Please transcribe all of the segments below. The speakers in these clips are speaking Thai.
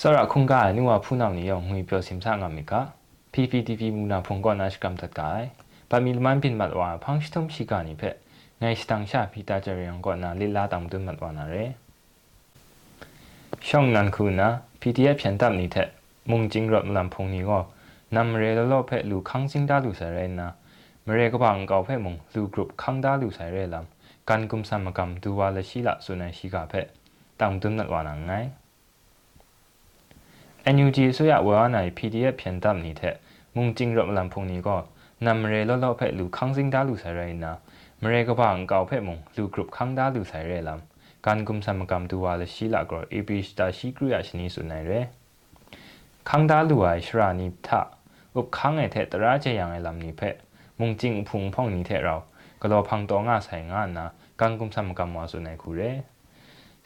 Sara khunga ni wa phunam ni yong hui pyo sim sa ngam ka PPTV muna phungko na shkam tat kai pa mi man pin mat wa phang shithom shika ni phe ngai stang sha phi ta jar yang ko na lila tam dun mat wa na re shong nan khu na PDF ဖြန်တပ်နေတဲ့မုံကျင်းရမလန်ဖုန်နီကိုနမ်ရဲလောဖဲလူခန်းစင်းတာလူဆရဲနာမရဲကပန်ကောက်ဖဲမုံလူ group ခန်းတာလူဆရဲလမ်ကန်ကုမ်ဆမ်မကမ်ဒူဝါလရှိလာဆုနိုင်ရှိကဖဲတမ်ဒွ NUG အစိုးရဝေဝါနိုင် PDF ဖြန်တပ်နေတဲ့မုန်ကျင်းရမလန်ဖုန်နီကနမ်ရေလောလောဖက်လူခန်းစင်းတားလူဆိုင်ရိုင်းနာမရေကပန်ကောက်ဖက်မုန်လူ group ခန်းတားလူဆိုင်ရဲလမ်ကန်ကုမ်ဆမ်ကမ်တူဝါလရှိလာကော AP စတာရှိကရယာရှနီဆုနိုင်ရဲခန်းတားလူဝိုင်ရှရာနိထဥပခန်းငယ်တဲ့တရာချေယံလမ်နိဖက်မုန်ကျင်းဖုန်ဖောင်းနိတဲ့ရောကလောဖန်တော်ငါဆိုင်ငါနာကန်ကုမ်ဆမ်ကမ်ဝါဆုနိုင်ခုရဲ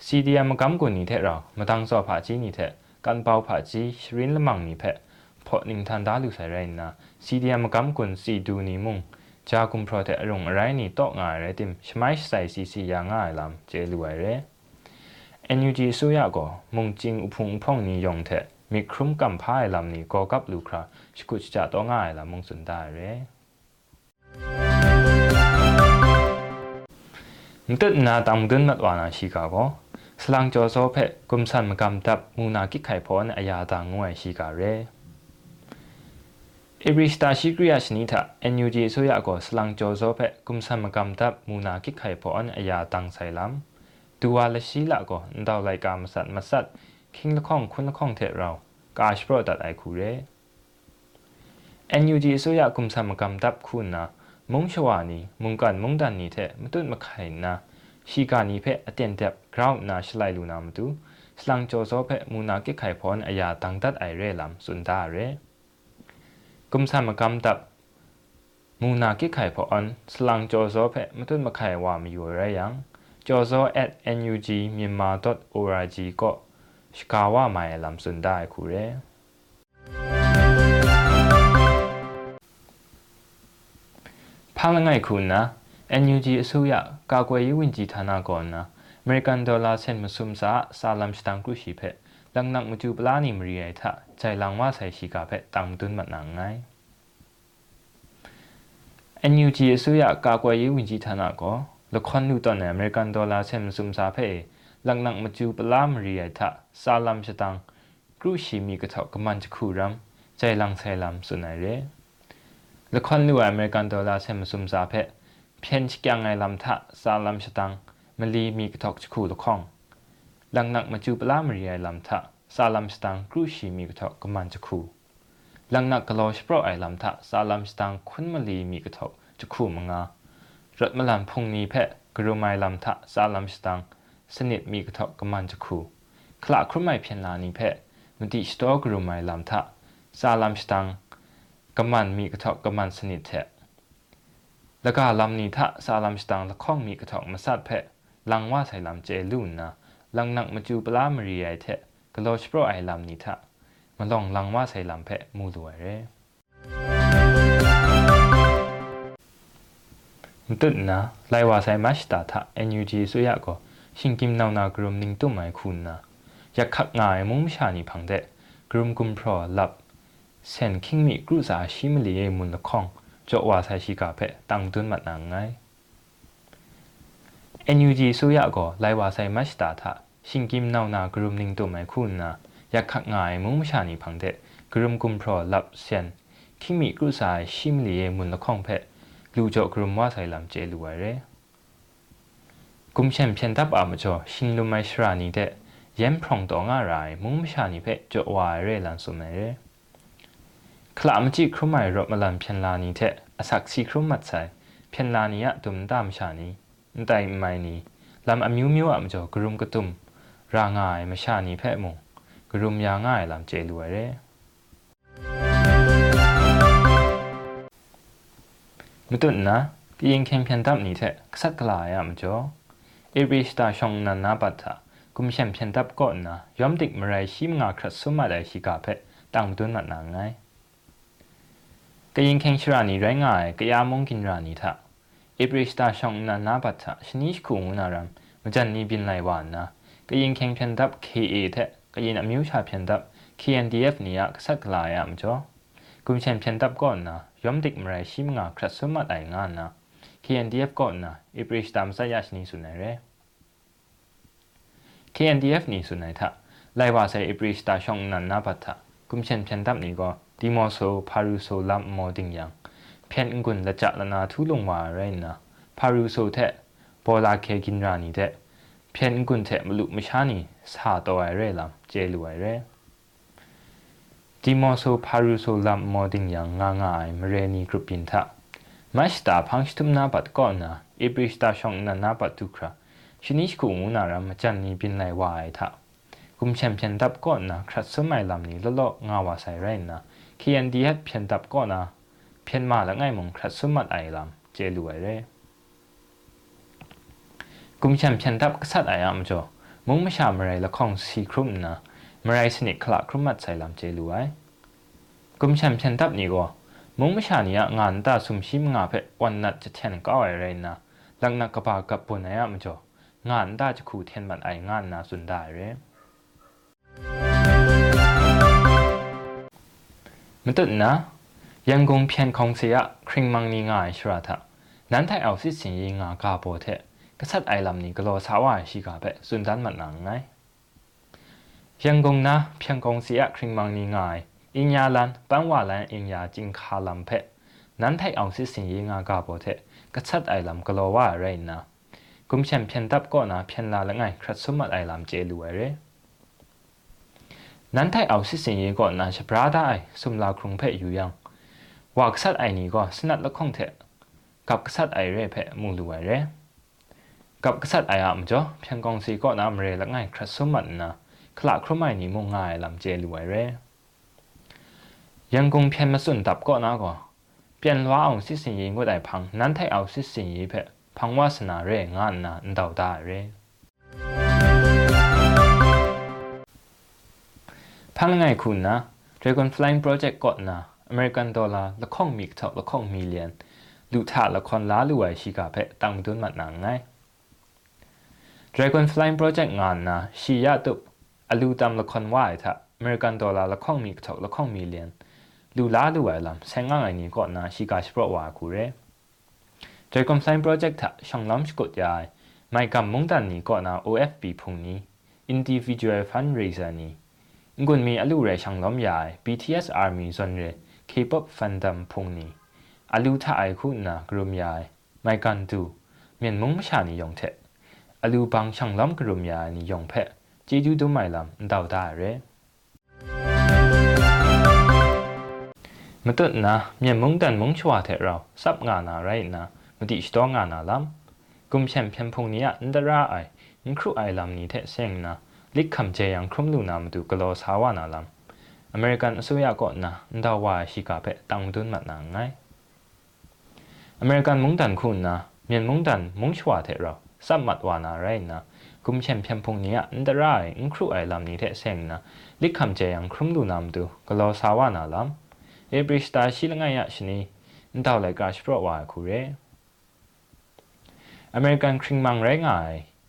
CDM ကမ်ကိုနိတဲ့ရောမတန်းစောဖာချင်းနိတဲ့ กุมสมกรรมวาสุนัยคูเรซีดียมกรรมกุนี้เทเรามาตั้งสอบผาจีนี้เทการเป่าผาจีชรินละมังนี้เพพอนิงทันดาลุใส่ไรนะซีดียมกรรมกุนซีดูนี้มุงจากุมโปรเทอรงอะไรนี่โตง่ายเลยติมชไม่ใส่ซีซียางง่ายลำเจลุยเร่ NUG สุยาก็มุงจิงอุพงพงนี่ยงเถมีครุมกำพายลำนี่ก็กับลูกคราสกุชจะโตง่ายลำมุงสุนได้เร่มตึดนาตามดึนมัดวานาชิกาโก สลังจอโซเพกุมสันมกำตับมูนากิไขพอนอายาตางวยชิกาเรอิริสตาชิกริยาชนิทะเอ็นยูจีสุยากสลังจอโซเพกุมสันมกำตับมูนากิไขพอนอายาตังไซลัมดูวาลชีละกอนดาวไลกามสัตมาสัตคิงละข้องคุณละข้องเทเรากาชโปรตัดไอคูเรเอ็นยูจีสุยากุมสันมกำตับคุณนะมงชวานีมุงกันมุงดันนีเทมตุนมาไขนะ ရှိကာနီဖက်အတင်တက် ground နာရှလိုက်လူနာမတူစလန်ဂျောဇောဖက်မူနာကိခိုင်ဖောအန်အယာတန်းဒတ်အိုင်ရဲလမ်စွန်ဒါရဲกุมสามกรรมตับมูนากิไข่พออันสลังจอซอเพมาตุนมาไข่ว่ามีอยู่ไรยังจอซอ at nug မြန်မာ .org ก็สกาว่าไม่ลำสุนได้คูเรพังละไงคุณนะ NUG အစိုးရကာကွယ်ရေးဝန်ကြီးဌာနကောနာ American Dollar Sen Musum Sa Salam Stang Ku Shi Phe Lang Nak Mu Chu Pla Ni Mri Ai Tha Chai Lang Wa Sai Shi Ka Phe Tang Tun Mat Na Ngai NUG အစိုးရကာကွယ်ရေးဝန်ကြီးဌာနကောလခွန်နူတန် American Dollar Sen Musum Sa Phe Lang Nak Mu Chu Pla Mri Ai Tha Salam Stang Ku Shi Mi Ka Tho Kaman Chu Khu Ram Chai Lang Sai Lam Sunai Re လခွန်နူ American Dollar Sen Musum Sa Phe เรละครลูอเมริกันดอลลาร์เซมซุมซาเพเพียนชิกยังไงลำทะซาลำชตังมลีมีกระทอกชคูละข้องลังนักมาจูปลามรีไอลำทะซาลัมสตังครูชีมีกระทอกกมันจะคูลังนักกลอชโปรไอลำทะซาลัมสตังคุณมลีมีกระทอกจะคูมังารถมลันพงนีเพะกรุไมลำทะซาลัมสตังสนิทมีกระทอกกมันจะคูคลาครุไมเพียนลานีเพะมันติสตอกรุไมลำทะซาลัมสตังกมันมีกระทอกกมันสนิทเทะ แล้วก็ลำนี้ทะซาลัมสตังละข้องมีกทอกมาสัดเพะลังว่าใส่ลำเจลุนนะลังนักมาจูปลามรีไอเทะกลอชโปรไอลำนิทะมาลองลังว่าใส่ลำเพะมูลวยเร่มตุนนะไลว่าใส่มัชตาทะ NUG สุยะก็ชิงกิมนาวนากรุมนิงตุ้มไมคุณนะอยากขักงายมุมชานีพังเดกรุมกุมพรอลับเซนคิงมีกรุษาชิมลีเอมุนละข้อง จอว่าใส่ชิกาเพะตังตุนมัดนางไง NUG ဆိုရကောလိုက်ဝါဆိုင်မတ်တာထရှင်ကိမ်နောင်နာဂရုမနင်းတုမိုင်ခုနာယခတ်ငိုင်မုံရှာနီဖန်တဲ့ဂရုမကုမ်ပရောလပ်ဆန်ခိမီကရုဆိုင်ရှိမလီယေမွန်လခေါင်ဖက်လူကြောဂရုမဝဆိုင်လမ်ကျဲလူဝရဲกุมเชมเพียนทับอามจ่อชินลุไมชรานีเดยมพรองตองอะไรมุงมชานีเพจ่อวายเรลันสุเมเร คลามจิครุไมรบมลันเพียนลานีเทอสักซีครุมัดใส่เพียนลานียะตุมตามชานีတိုင်မိုင်နီလမ်အမျိုးမျိုးအမကျော်ဂရုမ်ကတုမ်ရာငိုင်မရှာနီဖဲ့မုံဂရုမ်ယာငိုင်လမ်ကျေလူရဲမတွန်းနာကရင်ခင်ပြန်တပ်နေတဲ့ခဆတ်ကလာရမကျော်အေရီစတာရှောင်းနာနာပတ်တာกุมเชมเพียนตับก่อนนะยอมติกมไรชิมงาครัสุมาได้ชิกาเพตังตุนมัดนางไง กยิงเข่งชรานีไรง่ายกยามงกินรานีทะဧပြီစတာရှောင်းနာနာပတ်ချရှနီးခုငနာရမ်မကြန်နီပင်လိုက်ဝါနာကရင်ခင်ဖြန်တပ် KA တဲ့က ကရင်အမျိုးချဖြန်တပ် KNDF နီယကဆက်ကလာယမကျော်กุมเชนเพียนตับก่อนนะยอมติกมไรชิมงาครัดสมัดไองานนะ KNDF ก่อนนะอีปริชตามสายาชนีสุนัยเร KNDF นี่สุนัยทะไลว่าใส่อีปริชตาช่องนันนาปัตทะกุมเชนเพียนตับนี่ก็ ตีมอโซพารูโซลัมมอดิงยังเพียงองุนละจัละนาทุลงวาเรนนะพารูโซแทบอลาเคกินรานีแทเพียงองุนแทมลุมชานีสาตัวไอเรลัมเจลุไอเรตีมอโซพารูโซลัมมอดิงยังงางายมเรนีกรุปินทะมาสตาพังสตุมนาบัดก่อนนะอิบริสตาชองนานาปัดทุคราชนิชกูงูนารามจันนีบินไลวายทะกุมแชมเปียนดับก่อนนะครัดสมัยลำนี้ละลองาวาใส่ไรนะ พียนดีฮัดเพียนดับก็นะเพียนมาแล้วไงมงครัดสมัดไอลำเจรวยเร่กุมแชมเพียนดับก็สัตย์ไออามจ่อมึงไม่ชามอะไรละของสีครุ่มนะมไรสนิทคลาครุ่มมัดใส่ลำเจรวยกุมแชมเพียนดับนี่ก็มึงไม่ชานี่งานตาสุมชิมงาเพวันนัดจะเทนก็ไอเรนะหลังนักกระบากับปุ่นไออามจ่องานตาจะขู่เทียนบัดไองานนะสุดได้เลย มันตุนนะยังคงเพียนของเสียคริงมังนี่ง่ายชราทะนั้นไทยเอาสิสิงยิงากาโบเทกษัตริย์ไอลำนี้ก็รอสาวายชิกาเพสุนดันมันนังไงยังคงนะเพียงคงเสียคริงมังนี่ง่ายอินยาลันปังวาลันอินยาจิงคาลัมเพนั้นไทยเอาสิสิงยิงากาโบเทกษัตริย์ไอลำก็รอว่าไรนะกุมเชมเพียนตับก็นะเพียนลาละไงครัดสมัดไอลำเจลูเร นั้นไทยเอาสิเสียงก็น่าจะพราได้สมลาครุงเพยอยู่ยังว่ากษัตริย์ไอ้นี้ก็สนัดละคงเถะกับกษัตริย์ไอ้เร่เพยมูลวยเร่กับกษัตริย์ไอ้อ่ามจ้ะเพียงกองซีก็น้ำเรละง่ายครัสมันนะขลาครุ่มไอ้หนีมงง่ายลำเจลวยเร่ยังคงเพียงมาสุนตับก็น่ะก็เปลี่ยนว่าเอาสิเสียงก็ได้พังนั้นไทยเอาสิเสียงเพยพังวาสนาเร่งานนะเดาได้เร่ พังไงคุณนะ Dragon Flying Project ก็นะ American Dollar ละข้องมีเท่าละข้องมิเลียนลูถาละครล้าลุยชิกาเพตั้งดุนมัดหนังไง Dragon Flying Project งานนะชียาตุအလူတမ်လခွန်ဝိုင်သာအမေရိကန်ဒေါ်လာလခေါမီထောက်လခေါမီလီယံလူလာလူဝဲလမ်ဆန်ငါငိုင်နီကောနာရှိကစပရဝါကူရဲဂျေကွန်ဆိုင်ပရိုဂျက်တာရှောင်းလမ်စကုတ်ယာမိုင်ကမ်မုန်တန်နီကောနာ OFP ဖုန်နီ individual fundraiser နီ ngun mi alu re shang lom yai BTS army zon re K-pop fandom phong ni alu tha ai khu na grum yai mai kan tu mien mong sha ni yong the alu bang shang lom grum yai ni yong phe ji ju du mai lam ndaw da re မတနာမြမုန်တန်မုန်ချွာတဲ့ရောစပ်ငါနာရိုင်နာမတိစတော့ငါနာလမ်ကုမ်ချမ်ဖြန်ဖုန်နီယအန်ဒရာအိုင်ငခရုအိုင်လမ်နီတဲ့ဆင်နာ ลิกคำเจยังครุมลูนามดูกลอสาวานาลำอเมริกันสุยากอนะดาวาชิกาเปตังดุนมัดนางไงอเมริกันมุงดันคุณนะเมียนมุงดันมุงชวาเทเราสัมมัดวานาไรนะกุมเชมเพียงพงนี้อันตรายอินครูไอลำนี้เทเซงนะลิกคำเจยังครุมลูนามดูกลอสาวานาลำเอบริสตาชิลงายะชนีนดาวไลกาชโปรวาคูเร American คริงมังแรงไง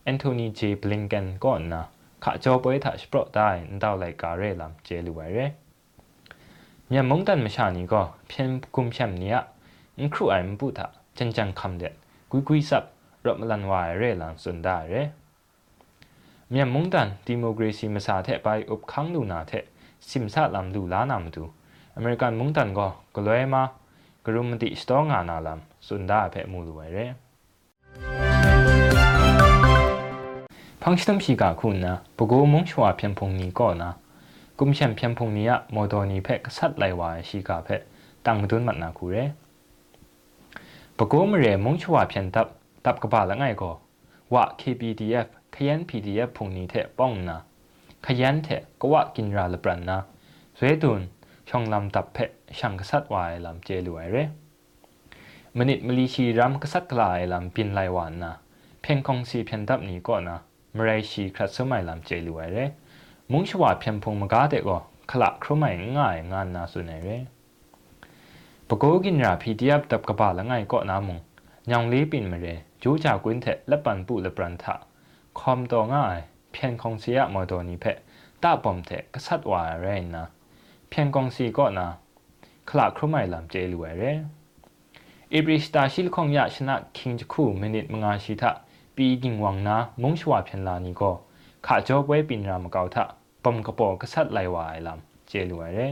แอนโทนีเจบลิงเกนก่อนนะ ခါကြောပွဲထားစပရဒိုင်တောက်လိုက်ကာရဲလမ်ကျဲလူဝဲရဲမြန်မုန်တန်မရှာနီကောဖျန်ကုမ်ဖျမ်နီယအင်ခရူအိုင်ဘူတာချန်ချန်ခမ်ဒက်ကွီကွီဆပ်ရမလန်ဝါရဲလမ်စွန်ဒါရဲမြန်မုန်တန်ဒီမိုကရေစီမစာတဲ့ဘိုင်အုပ်ခန်းလူနာတဲ့စင်ဆာလမ်လူလာနာမတူအမေရိကန်မုန်တန်ကောဂလွဲမာဂရုမတိစတောငါနာလမ်စွန်ဒါဖဲမူလူဝဲရဲ 방시덤시가 구나 보고 몽쇼와 편풍니 거나 꿈샴 편풍니야 모더니 팩 삿라이와 시가 팩 땅무돈 만나 구래 보고 머레 몽쇼와 편답 답가바 랑아이고 와 KBDF KN PDF 풍니 태 뻥나 KN 태 거와 긴라 르브란나 쇠돈 형람 답페 샹가 sat 와 람 제루아레มนิดมลีชีรัมกษัตริย์กลายลำปินลายหวานนะ เพ่งคงสีเพียนดับนี้ก่อนนะ မရိုက်ရှိခရဆုမိုင်လမ်ကျေလူဝဲရယ်မုန်ချဝဖြံဖုံမကားတဲ့ကောခလခရမိုင်ငါငါနာဆုနေရယ်ပကိုးကင်ရာ PDF တပ်ကပါလငိုင်ကော့နာမုံညောင်လေးပင်မရယ်ဂျိုးချကွင်းထက်လက်ပန်ပုလပရန်ထคอมตัวง่ายเพียงคงเสียมอตัวนี้เพะตาปอมเถะกษัตริย์วายเรนนะเพียงคงสีก็นะคลาครุ่มไม่ลำเจลวยเรอิบริสตาชิลคงยาชนะคิงจะคู่มินิตมงาชิทะ ပီဒင်ဝမ်နာငုံရှွာဖျန်လာနီကိုခါကြောပွဲပင်ရာမကောက်ထပမ်ကပေါ်ကဆတ်လိုက်ဝိုင်လမ်ကျေလူရဲ